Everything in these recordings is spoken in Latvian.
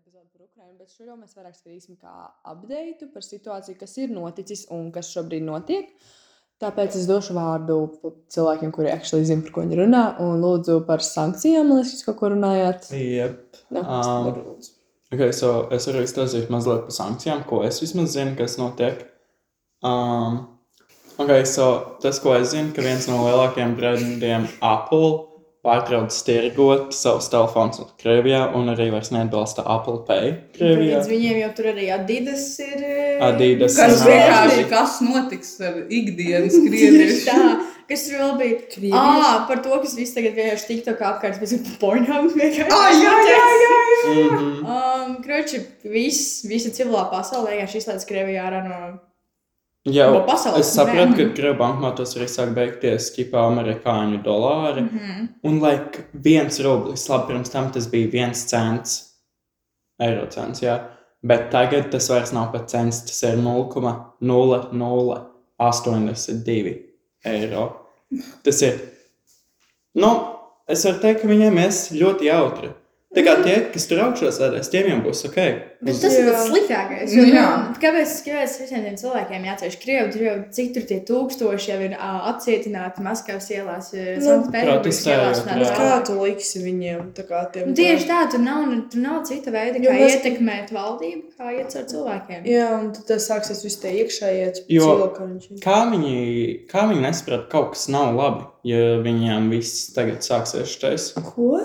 epizode par Ukrajinu, bet šodien mēs vairāk skatīsim kā update par situāciju, kas ir noticis un kas šobrīd notiek. Tāpēc es došu vārdu cilvēkiem, kuri actually zina, par ko viņi runā, un lūdzu par sankcijām, liekas, jūs kaut ko runājāt. Yep. Nu, Um. Okay, so es varu izstāstīt mazliet par sankcijām, ko es vismaz zinu, kas notiek. Um, okay, so tas, ko es zinu, ka viens no lielākajiem brendiem Apple pārtrauc tirgot savus telefonus Krievijā un arī vairs neatbalsta Apple Pay Krievijā. Līdz viņiem jau tur arī Adidas ir. eh, Adidas, Kas vienkārši kas notiks ar ikdienas tā. Kas tur vēl bija? Krievijas? Ah, par to, kas viss tagad vienkārši tikto kā apkārt pēc pornām. Ah, jā, jā, jā, jā. Mhm. Um, Kroči, viss, visa civilā pasaulē vienkārši izslēdz Krievijā ārā no Jau, es sapratu, ka Krievijas banknotos arī sāk beigties ķipā amerikāņu dolāri. Mm -hmm. Un, like, viens rublis, labi, pirms tam tas bija viens cents, eiro cents, jā. Bet tagad tas vairs nav pat cents, tas ir 0,0082 eiro. Tas ir, nu, es varu teikt, ka viņiem ies ļoti jautri. Tā kā tie, kas tur augšā sēdēs, tiem jau būs ok. Bet tas ir Jā. pats sliktākais. Nu, Jo, jā. nu, kāpēc kāpēc visiem tiem cilvēkiem jāatcerās, ka Krievija tur jau cik tur tie tūkstoši jau ir ā, apcietināti Maskavas ielās, Nu, Sanktpēterburgas protestējot, ielās. jā. Kā tu liksi viņiem tā kā tiem? Nu, tieši tā, tur nav, tur nav cita veida, kā mēs- ietekmēt valdību, kā iet ar cilvēkiem. Jā, un tad tas sāksies viss tie iekšējie cilvēki. Kā viņi, kā viņi nesaprot, ka kaut kas nav labi, ja viņiem viss tagad sāksies štais? Ko?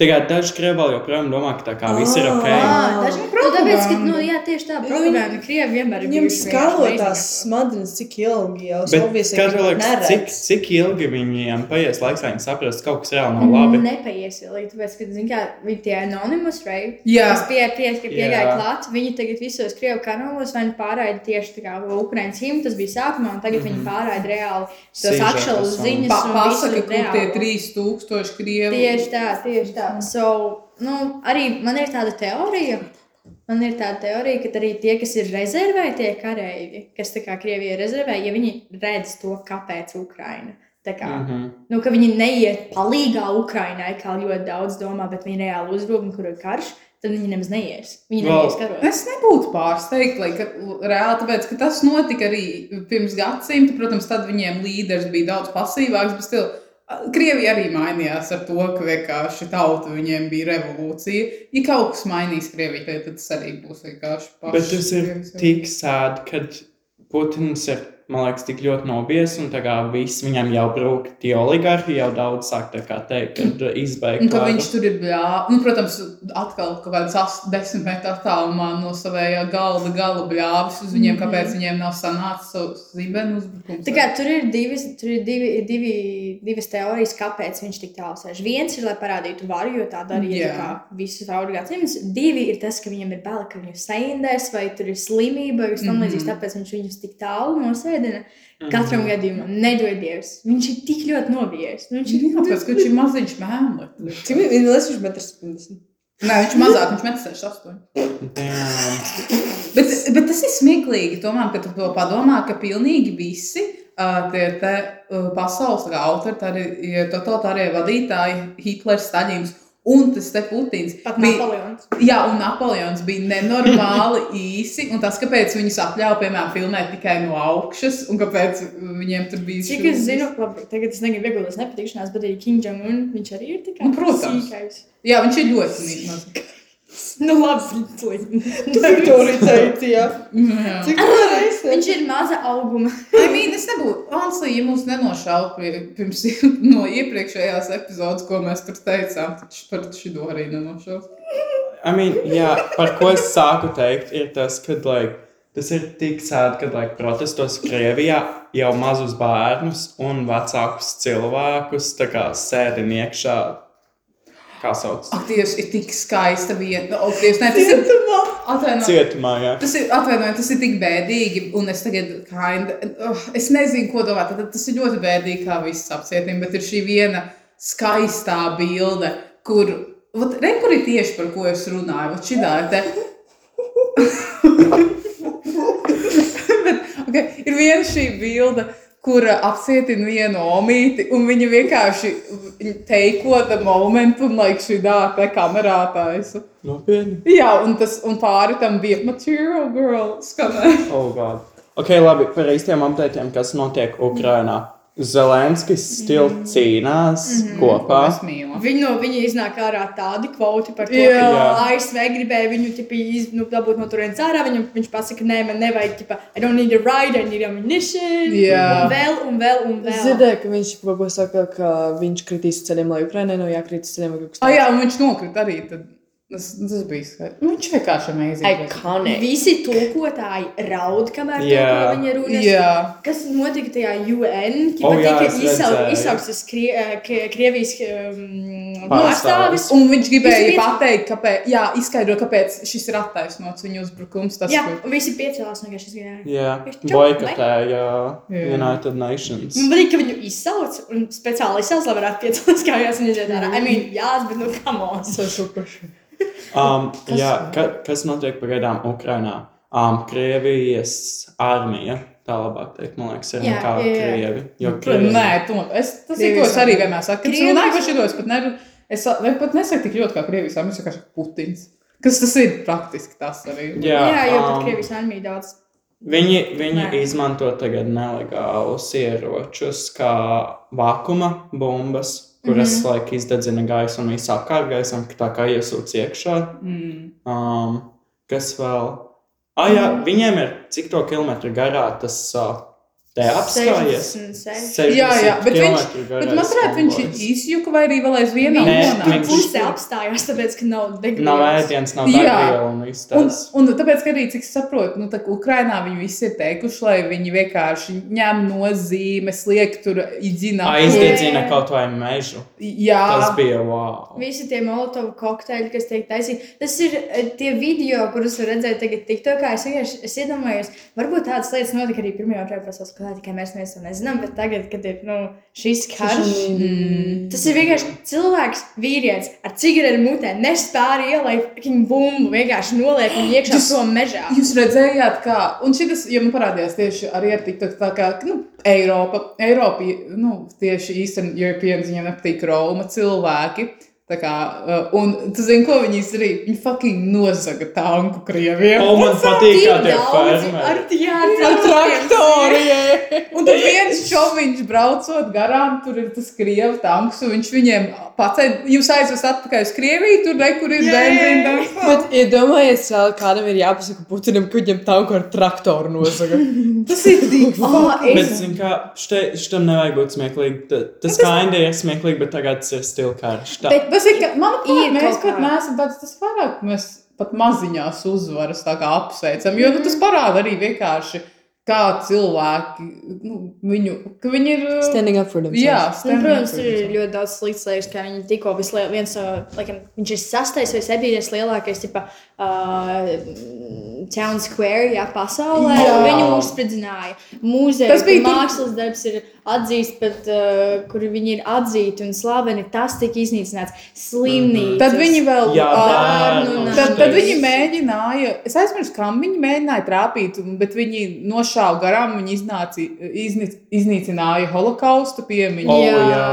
Tagad daži krievi vēl joprojām domā, ka tā kā viss ir ok. Ah, daži, nu, tāpēc, ka, nu, jā, tieši tā, Nu, propaganda, Krievi vienmēr ir Viņam bijuši skalo tās smadzenes, cik ilgi jau kā tev viņi liekas, cik, cik ilgi viņiem paies laiks, lai viņi saprastu, ka kaut kas reāli nav labi? Nepaies ilgi, tāpēc, ka, zin kā, viņi tie anonymous, right? Jā. Kas pie, pie, pie, piegāja klāt, viņi tagad visos Krievu kanalos vai nu pārraida tieši tā kā Ukraiņas himnu, tas bija sākumā, un tagad viņi pārraida reāli tos un- ziņas. Pa, pasaka, kur tie reālo. 3000 krievi. Tieši tā, tieši tā. So, nu, arī man ir tāda teorija. Man ir tāda teorija, ka arī tie, kas ir rezervē, tie kareivi, kas tā kā Krievija rezervē, ja viņi redz to, kāpēc Ukraina. Tā kā, mm. -hmm. nu, ka viņi neiet palīgā Ukrainai, kā ļoti daudz domā, bet viņi reāli uzrūp, kur ir karš, tad viņi nemaz neies. Viņi Vēl- neies karot. Es nebūtu pārsteigta, lai, ka, reāli, tāpēc, ka tas notika arī pirms gadsimta. Protams, tad viņiem līderis bija daudz pasīvāks, bet stil, Krievija arī mainījās ar to, ka vienkārši tauta viņiem bija revolūcija. Ja kaut kas mainīs Krievijā, tad tas arī būs vienkārši pašs. Bet tas ir tik sēdi, kad Putins ir, man liekas, tik ļoti nobijies, un tā kā viss viņam jau brūk, tie oligarhi jau daudz sāk teikt, kad izbeigt. Un ka viņš tur ir bļāvis. Nu, protams, atkal kaut kāds ast- desmit metru attālumā no savējā galda gala bļāvis uz viņiem, Mhm. kāpēc viņiem nav sanācis savs zibenu uzbrukums. Tā kā tur ir, divas, tur ir divi, divi, divas teorijas, kāpēc viņš tik tālu sēž. Viens ir, lai parādītu varu, jo tā darīja Jā. tā kā visus gadsimtus. Divi ir tas, ka viņam ir bail, ka viņu saindēs, vai tur ir slimība, vai kas tam Mhm. līdzīgs, tāpēc viņš viņus tik tālu nosēdina. Mhm. Katram gadījumam, nedod Dievs. Viņš ir tik ļoti nobijies. Nu, viņš ir Jā, tāpēc, ka viņš ir maziņš mēmlis. Cik viņi ir liekas, bet 70. Nē, viņš ir mazāk, viņš met 68. Damn. Bet, bet tas ir smieklīgi, tomēr, ka tu to padomā, ka pilnīgi visi tie te, pasaules tā kā autoritārie, totalitārie vadītāji, Hitlers, Staļins un tas te Putins. pat bija- Napoleons. Jā, un Napoleons bija nenormāli īsi. Un tas, kāpēc viņus atļāva, piemēram, filmēt tikai no augšas, un kāpēc viņiem tur bija Cik šūnas. es zinu, labi, tagad es negribu iegūt nepatikšanās, bet arī Kim Jong-un, viņš arī ir tikai Nu, protams. sīkais. Jā, viņš ir ļoti mīļš. Nu, labi, slikti. Viktorija teica, jā. Jā. Cik tā reizē? Viņš ir maza auguma. I mean, es nebūtu, Anslī, ja mums nenošauba pie- pirms no iepriekšējās epizodes, ko mēs tur teicām, tad par šo arī nenošauba. I mean, jā, par ko es sāku teikt, ir tas, ka like, tas ir tik sēdi, ka like, protestos Krievijā jau mazus bērnus un vecākus cilvēkus sēdi iekšā. Kā sauc? Ak, Dievs, ir tik skaista vieta. O, Dievs, ne, tas ir atvainojiet. Cietumā, jā. Tas ir, atvainojiet, tas ir tik bēdīgi, un es tagad kind, uh, es nezinu, ko domāt. Tad Tas ir ļoti bēdīgi, kā viss apcietījumi, bet ir šī viena skaistā bilde, kur, vat, re, kur ir tieši par ko es runāju. Vat šitā ir te. bet, okay, ir viena šī bilde, kura apcietina vienu omīti, un viņa vienkārši teiko the moment, un like šī dārta kamerā taisa. Nopietni. Jā, un, tas, un pāri tam bija material girl skanēja. Oh, God. Ok, labi, par īstiem updatiem, kas notiek Ukrainā. Zelenskis stila cīnās mm -hmm. kopā. Viņi no viņa iznāk ārā tādi kvoti par to, Jā. ka ASV gribēja viņu iz, nu, dabūt no turienes ārā. Viņam, viņš pasaka, nē, man nevajag, ķipa, I don't need a ride, I need ammunition. Jā. Un vēl, un vēl, un vēl. dzirdēju, ka viņš ko saka, ka viņš kritīs ceļiem, lai Ukrainai nav jākrīt ceļiem. vai Ah, jā, un viņš nokrita arī. Tad. Tas, tas bija skaidrs. Nu, Viņš vienkārši amazing. Visi tulkotāji raud, kamēr Jā. tulko viņa runas. Jā. Kas notika tajā UN? O, Oh, jā, tika izsau, izsaukts Krie, eh, Krie- Krievijas um, Pārstāvis. Un viņš gribēja Visi pateikt, kāpēc, jā, izskaidrot, kāpēc šis ir attaisnots viņa uzbrukums. Tas, Jā, kur- visi piecēlās no šīs gājējas. Jā, boikotēja. United Nations. Man patīk, ka viņu izsauc un speciāli izsauc, lai varētu piecēlās kājās un iziet ārā. I mean, jā, bet nu, come on. Social pressure. Um, jā, ka, kas notiek pagaidām Ukrainā? Um, Krievijas armija, tā labāk teikt, man liekas, ir Jā, nekā jā, jā. Krievi. Jo Protams, Krievi. Nē, to, es, tas ir, ko es arī vienmēr saku. Kad es Krievijas- runāju par šo, es pat, neru, es ne, pat nesaku tik ļoti kā Krievijas armija, es vienkārši Putins. Kas tas ir praktiski tas arī? Jā, Jā, jo pat um, Krievijas armija daudz. Viņi, viņi Nē. izmanto tagad nelegālus ieročus, kā vakuma bumbas, kuras mm. -hmm. laik izdedzina gaisu un visu apkārt gaisam, tā kā iesūc iekšā. Mm. Um, kas vēl? Ah, jā, viņiem ir cik to kilometru garā tas uh, te apstājies. 66. Jā, jā, bet viņš, bet garais man liekas, viņš ir izjuka vai arī vēl aizvien nav Puse apstājās, tāpēc, ka nav degvielas. Nav ēdienas, nav Jā. degviela un viss Un, tas. un tāpēc, ka arī, cik es saprotu, nu, tā, Ukrainā viņi visi ir teikuši, lai viņi vienkārši ņem nozīmes, liek tur izdzināt. Aizdedzina kaut vai mežu. Jā, Tas bija wow. Visi tie molotovu kokteļi, kas tiek taisīti, tas ir eh, tie video, kurus var redzēt tagad TikTokā. Es vienkārši es iedomājos, varbūt tādas lietas notika arī Pirmajā un Otrajā pasaules karā, tikai mēs neviens to nezinām, bet tagad, kad ir nu, šis karš, Mm. tas ir vienkārši cilvēks, vīrietis ar cigaretu mutē, nespēja ielaikt fucking bumbu, vienkārši noliek viņu iekšā Jūs- prom mežā. Jūs redzējāt, kā, un šis, jo man parādījās tieši arī ar TikTok, tā kā, nu, Eiropa, Eiropa, nu, tieši Eastern Europeans, viņiem nepatīk Roma cilvēki. Tā kā, uh, un tu zini, ko viņi izdarīja? Viņi fucking nozaga tanku Krievijam. O, man patīk, kā tie fermeri. ar traktoriem. Un tad viens čomiņš braucot garām, tur ir tas krievu tanks, un viņš viņiem pacēla, jūs aizvest atpakaļ uz Krieviju, tur nekur ir benzīna. Bet iedomājieties, ja kādam ir jāpasaka Putinam, ka viņam tanku ar traktoru nozaga. Tas ir tik Oh, Bet, es, zin kā, šitam nevajag būt smieklīgi. Ta- Tas kinda ir smieklīgi, bet tagad tas ir Bet- Tas ir, ka, manuprāt, Ir mēs kaut pat neesam tāds, tas vairāk mēs pat maziņās uzvaras tā kā apsveicam, jo nu, tas parāda arī vienkārši, kā cilvēki, nu, viņu, ka viņi ir. uh, Standing up for themselves. Jā, Un, protams, ir ļoti daudz lietas, kā viņi tikko viens no, laikam, viņš ir sastais vai septītais lielākais, tipa, uh, Town Square, jā, pasaulē. Jā. Viņu uzspridzināja. Mūzejs, Tas bija mākslas darbs ir atzīsts, bet uh, kur viņi ir atzīti un slaveni, tas tika iznīcināts. Slimnīcas. Tad viņi vēl. Jā, bērnu bērnu Tad, tad viņi mēģināja, es aizmirsu, kam viņi mēģināja trāpīt, bet viņi nošāva garām, viņi iznāci, izni, iznīcināja holokausta piemiņu. O, jā, jā.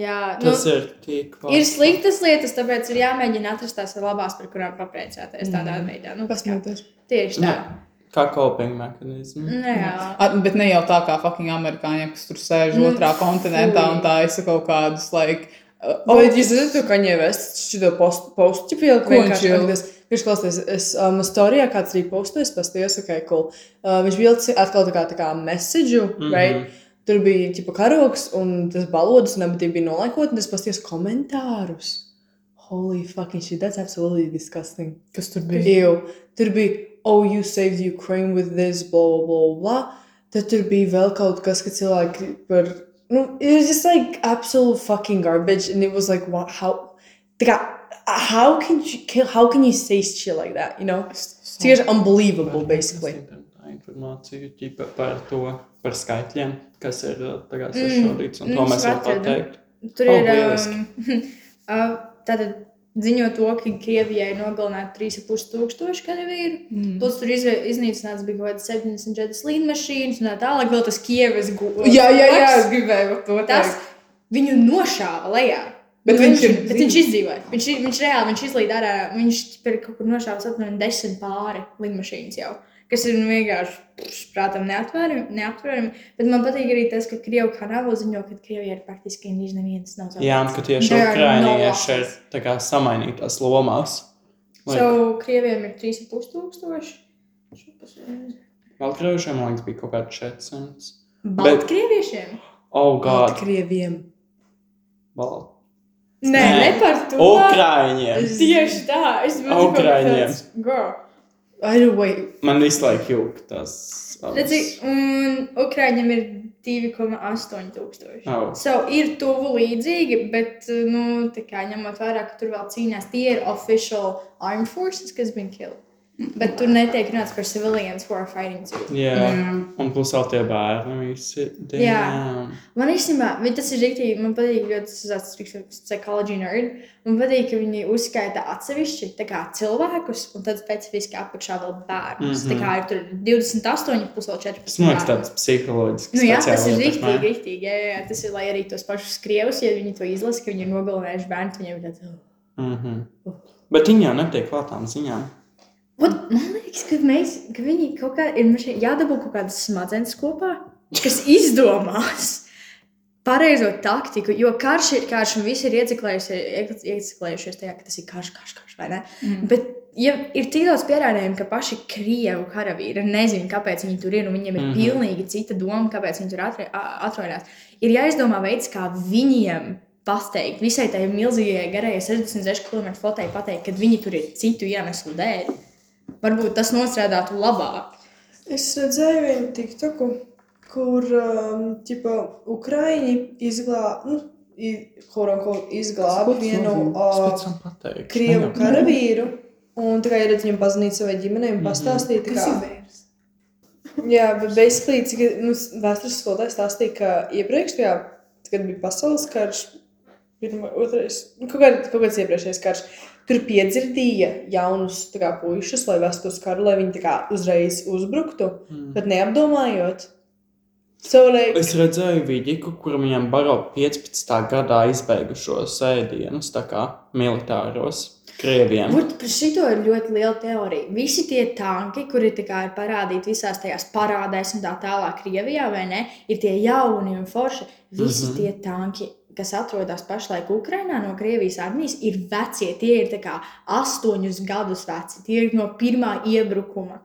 jā. Tas nu, ir tik. Ir sliktas lietas, tāpēc ir jāmēģina atrast tās labās, par kurām papriecāties tādā veidā. Nu, kā, Pasmieties. tieši tā. Kā coping mehānisms. Nu, jā. A, bet ne jau tā kā fucking amerikāņi, kas tur sēž Nu, otrā kontinentā un tā ir kaut kādas, like, uh, O, bet jūs zināt, to Kaņē Vests šito postu postu pieliku Ko viņš klausās, es um, storijā kāds arī postojas, pastījos, ok, cool. Uh, viņš bija atkal tā kā, tā kā message, mm. -hmm. right? Tur bija ģipa karoks un tas balodas, un abi bija nolaikot, un es pastījos komentārus. Holy fucking shit, that's absolutely disgusting. kas tur bija. Ew. Tur bija, oh, you saved Ukraine with this, blah, blah, blah, blah. Tad tur bija vēl kaut kas, ka cilvēki par, nu, it was just like absolute fucking garbage, and it was like, what, how, tā kā, how can you, kill- how can you say shit like that, you know? It's just unbelievable, basically. Tā informācija ķipa par to, par skaitļiem, kas ir uh, tagad Mm, sašaudīts, un to mm, mēs varam es atradu. pateikt. Tur O, ir lieliski. um, uh, tātad ziņo to, ka Krievijai nogalināti 3,5 tūkstoši karavīru. Mm. Plus tur izve- iznīcināts bija kaut kāds 74 līnijas un tā tālāk. Vēl tas Kievas gūs. Jā, jā, jā, es gribēju par to Tas teikt. viņu nošāva lejā. Bet Nu, viņš ir bet viņš izdzīvoja. Viņš, viņš reāli viņš izlīd ārā. Viņš tur kaut kur nošāva apmēram desmit pāri lidmašīnas jau. Kas ir nu, vienkārši, prātam, neaptverami. Bet man patīk arī tas, ka Krievija kanāla ziņo, ka Krievija ir praktiski gandrīz neviens nav Jā, un ka tieši ukrānieši ir samainītās lomās. Like, So, Krievijam ir 3,5 tūkstoši. Baltkrieviešiem, man liekas, bija kaut kāds 400. Baltkrieviešiem? Oh, God! Krieviem. Balt. Nē, Nē. ne par to. Ukrāņiem! Tieši tā. Es biju Ukraiņiem. Girl. I don't wait. Man visu laiku jūg tas. Redzi, un Ukrāņiem ir 2,8 tūkstoši. Oh. So, ir tuvu līdzīgi, bet, nu, tā kā ņemot vērā, ka tur vēl cīnās, tie ir official armed forces, kas bija killed. Bet tur netiek runāts par civilians who are fighting too. Jā, Jā. un plus vēl tie bērni visi. Jā. Damn. Man īstenībā, tas ir rīktīgi, man patīk ļoti tas psiholoģija nerd. Man patīk, ka viņi uzskaita atsevišķi kā cilvēkus, un tad specifiski apakšā vēl bērnus. Mm Mhm. -hmm. Tā kā ir tur 28 plus vēl 14. Tas man liekas tāds psiholoģisks. Nu, jā, tas ir rīktīgi, rīktīgi. Jā, jā, jā, tas ir, lai arī tos pašus krievus, ja viņi to izlasa, ka viņi ir nogalinājuši bērnu, viņiem ir tāds. "Oh." Mhm. Bet viņi jau netiek klātām ziņām. Ot, Man liekas, ka, mēs, ka viņi kaut kā ir mašī- jādabū kaut kādas smadzenes kopā, kas izdomās pareizo taktiku. Jo karš ir karš, un visi ir ieciklējušies, tajā, ka tas ir karš, karš, karš vai ne? Mm. Bet ja ir tik daudz pierādījumu, ka paši krievu karavīri nezina, kāpēc viņi tur ir, un viņiem ir mm. -hmm. pilnīgi cita doma, kāpēc viņi tur atrodas. Ir jāizdomā veids, kā viņiem pateikt, visai tai milzīgajai garajai 66 km flotei pateikt, ka viņi tur ir citu iemeslu dēļ. Varbūt tas nostrādātu labāk. Es redzēju vienu tiktoku, kur um, ķipa, Ukraiņi izglāba, nu, i- quote-unquote, izglāba vienu uh, krievu karavīru. Un tā kā ir viņam pazvanīt savai ģimenei un Mhm. pastāstīt, Kas kā, ir vērts? Jā, bet basically, cik nu, vēstures skolotājs stāstīja, ka iepriekš, tajā, kad bija pasaules karš, pirmā, otrais, nu, kaut, kād, kaut kāds iepriekšējais karš, tur piedzirdīja jaunus kā, puišus, lai vestu uz karu, lai viņi tā kā uzreiz uzbruktu, Mm. bet neapdomājot. So, like, Es redzēju vidiku, kur viņam baro 15. gadā izbeigušos ēdienus, tā kā militāros krieviem. Būt par šito ir ļoti liela teorija. Visi tie tanki, kuri kā ir parādīti visās tajās parādēs un tā tālāk Krievijā, vai ne, ir tie jauni un forši. Visi mm. -hmm. tie tanki, kas atrodas pašlaik Ukrajinā no Krievijas armijas, ir vecie. Tie ir astoņus gadus veci. Tie ir no pirmā iebrukuma.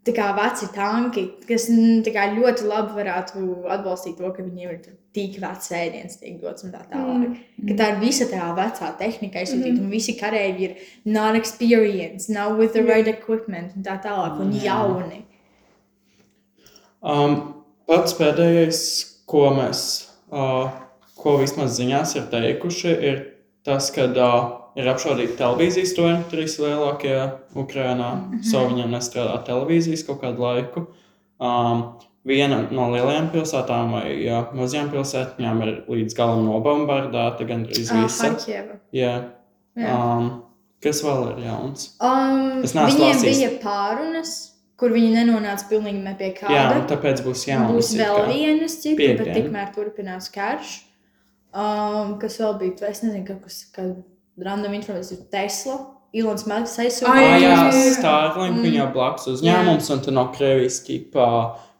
Tā kā veci tanki, kas mm, kā ļoti labi varētu atbalstīt to, ka viņiem ir tik vecs ēdiens, tiek dots un tā tālāk. Mm. Ka tā ir visa tā vecā tehnika, izsūtīta, Mhm. mm. un visi kareivi ir non-experienced, nav with the right equipment, un tā tālāk, un Jā. jauni. Um, pats pēdējais, ko mēs, uh, ko vismaz ziņās ir teikuši, ir tas, ka uh, ir apšaudīti televīzijas toņi, trīs lielākie Ukrajinā. Mm -hmm. So viņiem nestrādā televīzijas kaut kādu laiku. Um, viena no lielajām pilsētām vai jā, mazajām pilsētām ir līdz galam nobombardēta, gandrīz Ah, visa. Harkieva. Jā. Jā. Um, kas vēl ir jauns? Um, viņiem lasījis. bija pārunas, kur viņi nenonāca pilnīgi ne pie Jā, kāda. un tāpēc būs jauns. Būs vēl kā. vienas citas, bet tikmēr turpinās karš. Um, kas vēl bija? Es nezinu, kaut kas tāds - random informācija. Tesla, Ilons Masks aizsūtīja. Ai, jā. Starlink, Mm. viņa blakus uzņēmums, un tur no Krievijas ķipā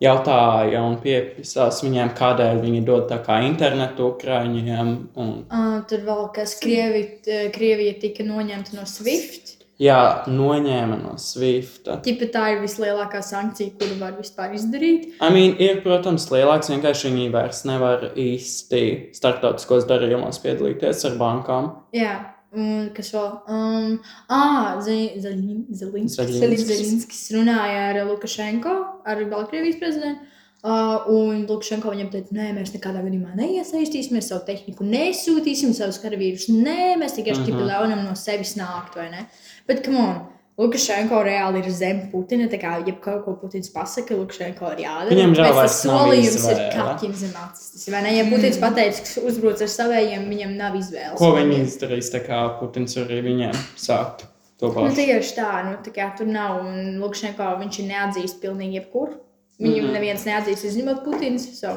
jautāja un pieprasās viņiem, kādēļ viņi dod tā kā internetu Ukraiņiem. Un, Uh, tur vēl kas Krievi, Krievija tika noņemta no SWIFT. Jā, noņēma no Swifta. Tipa tā ir vislielākā sankcija, kuru var vispār izdarīt. I mean, ir, protams, lielāks, vienkārši viņi vairs nevar īsti starptautiskos darījumos piedalīties ar bankām. Jā, un kas vēl? Um, ah, Zelinskis runāja ar Lukašenko, ar Baltkrievijas prezidentu. Uh, un Lukašenko viņam teica, nē, mēs nekādā gadījumā neiesaistīsimies, savu tehniku nesūtīsim, savus karavīrus. Nē, mēs tikai Mhm. šķipi ļaunam no sevis nākt, vai ne? Bet, come on, Lukašenko reāli ir zem Putina. Tā kā jebko, ko Putins pasaka, Lukašenko ir jādara. Viņam reāli tas solījums ir kaķim zem acis. Vai ne? Ja Putins Mm. pateiks, ka uzbruc ar savējiem, viņam nav izvēles. Ko viņi izdarīs, tā kā Putins arī viņiem sākt to Nu, pašu? tieši tā, nu, tā kā tur nav. Un Lukašenko viņš ir neatzīst pilnīgi jebkur. Viņu mm. -hmm. neviens neatzīst, izņemot Putins. So.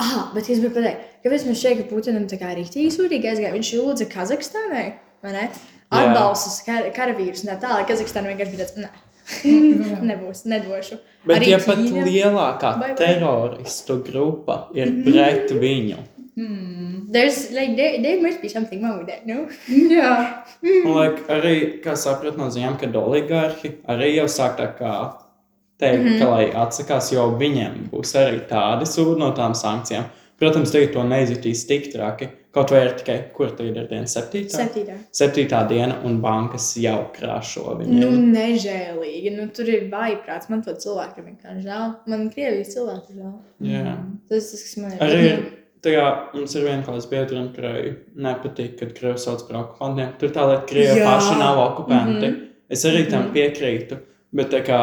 Ah, bet es gribēju pateikt, kāpēc man šķiet, ka Putinam tā kā rīktīgi sūdīgi aizgāja. Viņš lūdza Kazahstānai, vai ne? Atbalstus kar karavīrus un tā tālāk. Kazahstāna vienkārši bija tāds, nē, nebūs, nedošu. Bet Arī ja pat Ķīna- lielākā Vai- vai- teroristu grupa ir Mhm. pret viņu, Mm. There's, like, there, there must be something wrong with that, no? Jā, Un, like, arī, kā sapratu no ziņām, kad oligarhi arī jau sāk tā kā teikt, mm Mhm. -hmm. ka, lai atsakās, jo viņiem būs arī tādi sūdi no tām sankcijām. Protams, tagad to neizjutīs tik traki. Kaut vai ir tikai, kur tagad ir diena septītā? Septītā. Septītā diena, un bankas jau krāšo Nu, viņiem. nežēlīgi. Nu, tur ir vaiprāts. Man to cilvēku vienkārši žēl. Man Krievijas cilvēku žēl. Jā. Tas tas, kas man ir. Arī nu, tajā mums ir viena klājas biedra, kurai nepatīk, kad Krievija sauc par okupantiem. Tur tā lieta, ka Krievija Jā. paši nav okupanti. Mhm. Mm -hmm. Es arī tam Mhm. piekrītu. Bet tā kā,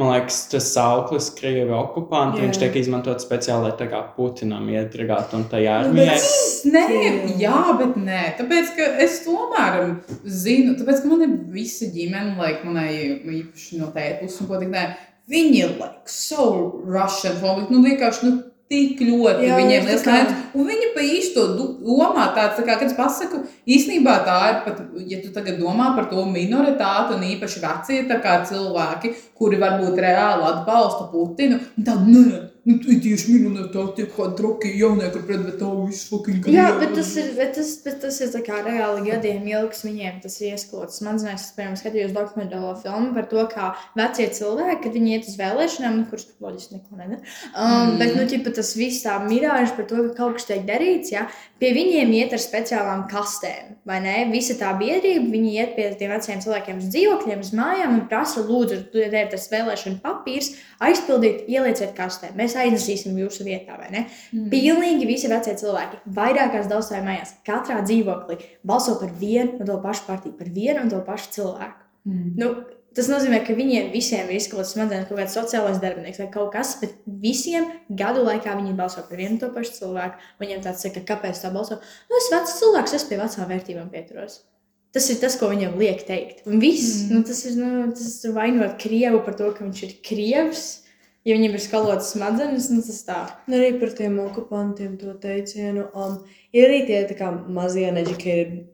man liekas, tas sauklis, Krievija okupanti, Jā. viņš tiek izmantots speciāli, lai tā kā Putinam iedragātu un tajā Nu, armijai. Nē, jā, bet nē. Tāpēc, ka es tomēr zinu, tāpēc, ka man ir visa ģimene, like, manai īpaši no tēta puses, un ko tik nē, viņi ir, like, so Russian nu, vienkārši, nu, tik ļoti Jā, viņiem liels naids. Un viņi pa īsto du- domā tāds, tā kā, kad es pasaku, īstenībā tā ir pat, ja tu tagad domā par to minoritāti un īpaši vecie tā kā cilvēki, kuri varbūt reāli atbalsta Putinu, tā, nē, nu, tu tieši minoritāti tiek kā droki jaunieki pret, bet tā viss fucking Jā, bet tas ir, bet tas, bet tas ir tā kā reāli gadiem ilgs viņiem. Tas ir iesklots. Smadzenēs, es, piemēram, skatījos dokumentālo filmu par to, kā vecie cilvēki, kad viņi iet uz vēlēšanām, nu, kurš loģiski neko nedara. Um, Mm. Bet, nu, ķipa, tas viss tā mirāža par to, ka kaut kas tiek darīts, ja, pie viņiem iet ar speciālām kastēm, vai ne? Visa tā biedrība, viņi iet pie tiem veciem cilvēkiem uz dzīvokļiem, uz mājām un prasa, lūdzu, tu ir tas vēlēšana papīrs, aizpildīt, ielieciet kastē. Mēs aiznesīsim jūsu vietā, vai ne? Mm. Pilnīgi visi vecie cilvēki, vairākās daudzstāvju mājās, katrā dzīvoklī balso par vienu un to pašu partiju, par vienu un to pašu cilvēku. Mm. Nu, tas nozīmē, ka viņiem visiem ir izskauts smadzenes, kaut kāds sociālais darbinieks vai kaut kas, bet visiem gadu laikā viņi balso par vienu to pašu cilvēku. Viņiem tāds saka, kāpēc tā balso? Nu, es vecs cilvēks, es pie vecām vērtībām pieturos. Tas ir tas, ko viņam liek teikt. Un viss, mm. nu, tas ir, nu, tas ir vainot Krievu par to, ka viņš ir Krievs. Ja viņam ir skalotas smadzenes, nu, tas tā. Un arī par tiem okupantiem to teicienu. Um, ir arī tie tā kā, mazie uneducated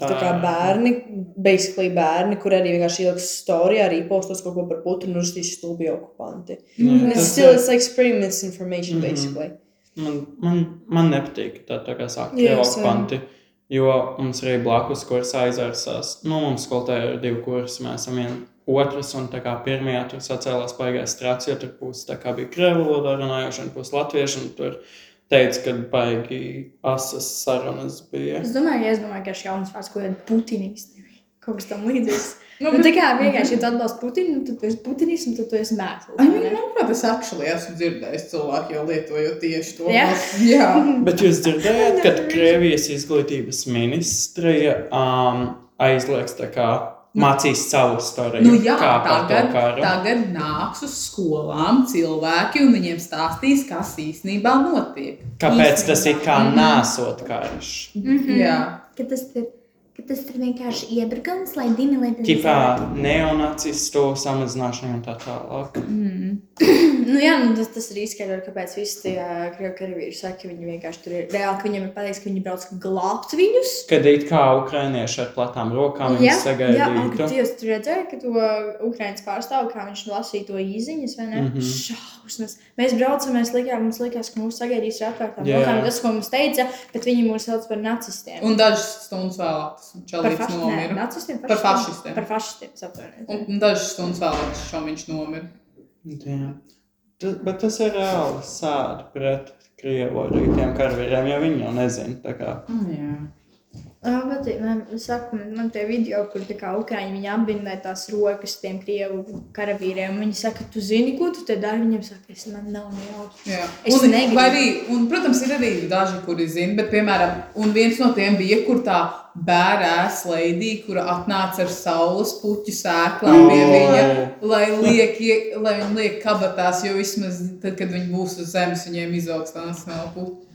tā kā Ā. bērni, basically bērni, kur arī vienkārši ieliks storijā, arī postos kaut ko par Putinu un uzstīs stulbi okupanti. And It's tas still, ir- it's like spreading misinformation, Mhm. basically. Man, man, man nepatīk tā, tā kā krievu same. okupanti. Jo mums arī blakus kursā aizvērsās, nu, mums skolotāji ir divi kursi, mēs esam vien otrs, un tā kā pirmajā tur sacēlās baigās strāts, jo tur puse tā kā bija krievu valodā runājoši, un puse latviešu, un tur teica, ka baigi asas sarunas bija. Es domāju, ja es domāju, ka šis jauns vārds, ko ir putinisti, kaut kas tam līdzīgs. Nu, Nu, bet- tā kā vienkārši, ja tu atbalsti Putinu, tad tu esi putinis un tad tu esi mēsls. I mean, manuprāt, es actually esmu dzirdējis cilvēku jau lietojot tieši to. Jā? Jā. Bet jūs dzirdējāt, ka Krievijas izglītības ministrija um, aizliegs tā kā mācīs savu storiju? Nu, jā, tagad, tagad nāks uz skolām cilvēki un viņiem stāstīs, kas īstenībā notiek. Kāpēc tas ir kā Mhm. nesot karš? Mhm. Jā. Ka tas ir, ka tas ir vienkārši iebrukums, lai dimilētu. Tipā neonacistu samazināšana un tā tālāk. Mm. Nu, jā, nu, tas, tas ir izskaidrs, kāpēc visi tie uh, krievu karavīri saka, ka viņi vienkārši tur ir reāli, ka viņiem ir pateikts, ka viņi brauc glābt viņus. Kad it kā ukrānieši ar platām rokām Jā, viņus jā, un sagaidītu. kad jūs tur redzējāt, ka to Ukrāņas pārstāv, kā viņš lasīja to īziņas, vai ne? Mm. -hmm. Šausmas. Mēs braucam, mēs likām, mums likās, ka mūs sagaidīs ar atvērtām rokām. Tas, ko mums teica, bet viņi mūs sauc par nacistiem. Un dažas stundas vēlāk čalīts fašistiem. nomira. Nacistiem, Par fašistiem. Par fašistiem, atvainojos. Un, dažas stundas vēlāk šomiņš nomira. Jā. Tas, bet tas ir reāli sādi pret Krievu arī tiem karavīriem, jo viņi jau nezina. tā kā. Mm, jā. Jā, bet man saka, man, man tie video, kur tā kā Ukraiņi viņi apbindē tās rokas tiem krievu karavīriem. un Viņi saka, tu zini, ko tu te dari? Viņam saka, es man nav nejauši. Es un, negribu. arī, un, protams, ir arī daži, kuri zina, bet, piemēram, un viens no tiem bija, kur tā bērns leidija, kura atnāca ar saules puķu sēklām pie Oh. viņa, lai liek, ie- lai viņi liek kabatās, jo vismaz tad, kad viņi būs uz zemes, viņiem izaugs tā nacionāla puķa.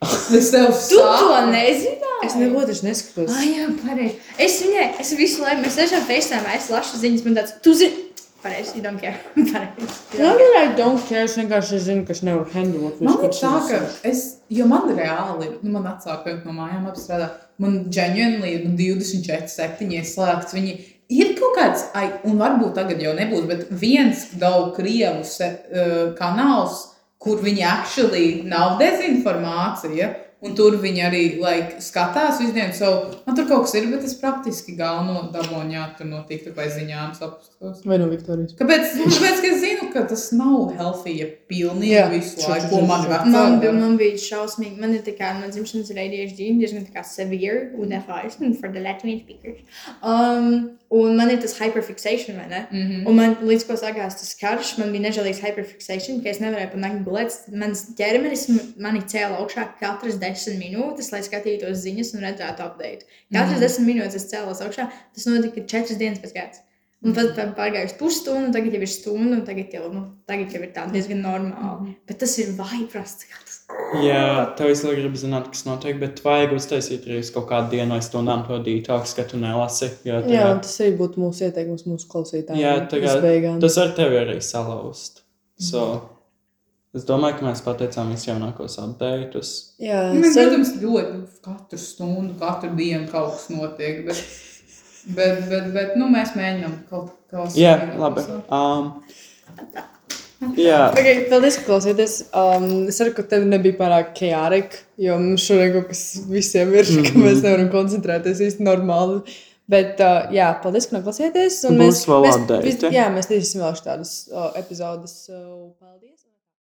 Es tev Tu to saku. nezināji? Es neko taču neskatos. Ah, jā, pareizi. Es viņai, es visu laiku, mēs tiešām FaceTime, es lasu ziņas, man tāds, tu zini, pareizi, you don't care. Pareizi. you Jā, don't care. bet I don't care. Es vienkārši zinu, ka es nevaru handlot. Man ir tā, ka es, jo man reāli, nu, man atsāka no mājām apstrādā, man ģenuīni ir nu, 24, 7 ieslēgts. Viņi ir kaut kāds, ai, un varbūt tagad jau nebūs, bet viens daudz krievu se, uh, kanāls, kur viņi actually nav dezinformācija. Un tur viņi arī like, skatās visu dienu. So, man tur kaut kas ir, bet es praktiski galveno dabūņā tur no TikTok vai ziņām sapstos. Vai no Viktorijas? Kāpēc? Tāpēc, ka es zinu, ka tas nav healthy, ja pilnīgi Jā. visu laiku, ko man vecāki Man, bija- man bija šausmīgi. Man ir tā kā no dzimšanas ir ADHD, diezgan tā kā severe UNFIs, un for the Latvian speakers. Um, un man ir tas hyperfixation, vai ne? Mm -hmm. Un man līdz ko sākās tas karš, man bija nežēlīgs hyperfixation, ka es nevarēju pat naktī gulēt. Mans ķermenis mani cēla augšā katras desmit minūtes, lai skatītos ziņas un redzētu update. Katras Mhm. desmit minūtes es cēlos augšā. Tas notika četras dienas pēc kārtas. Un pārgājis pusstundu, un tagad jau ir stunda, un tagad jau, nu, tagad jau ir tā diezgan normāli. Bet tas ir vaiprasts. Jā, tev visu laiku grib zināt, kas notiek, bet vajag uztaisīt arī kaut kādu dienu vai stundām to detoks, ka tu nelasi. Jo, Jā, tagad- un tas arī būtu mūsu ieteikums mūsu klausītājiem. Jā, tagad Visbeigām. tas ar tevi arī salauzt. So, es domāju, ka mēs pateicām visjaunākos updates. Jā, Mēs, protams, ļoti katru stundu, katru dienu kaut kas notiek. Bet, bet, bet, bet nu, mēs mēģinām kaut ko Jā, labi. Um, jā, Okay, paldies, ka klausījāties. Um, es ceru, ka tev nebija pārāk chaotic, jo mums šodien kaut kas visiem ir, mm -hmm. ka mēs nevaram koncentrēties īsti normāli. Bet, uh, jā, paldies, ka noklausījāties. vēl update. vis- Jā, mēs taisīsim vēl šādas uh, epizodes. Uh, paldies!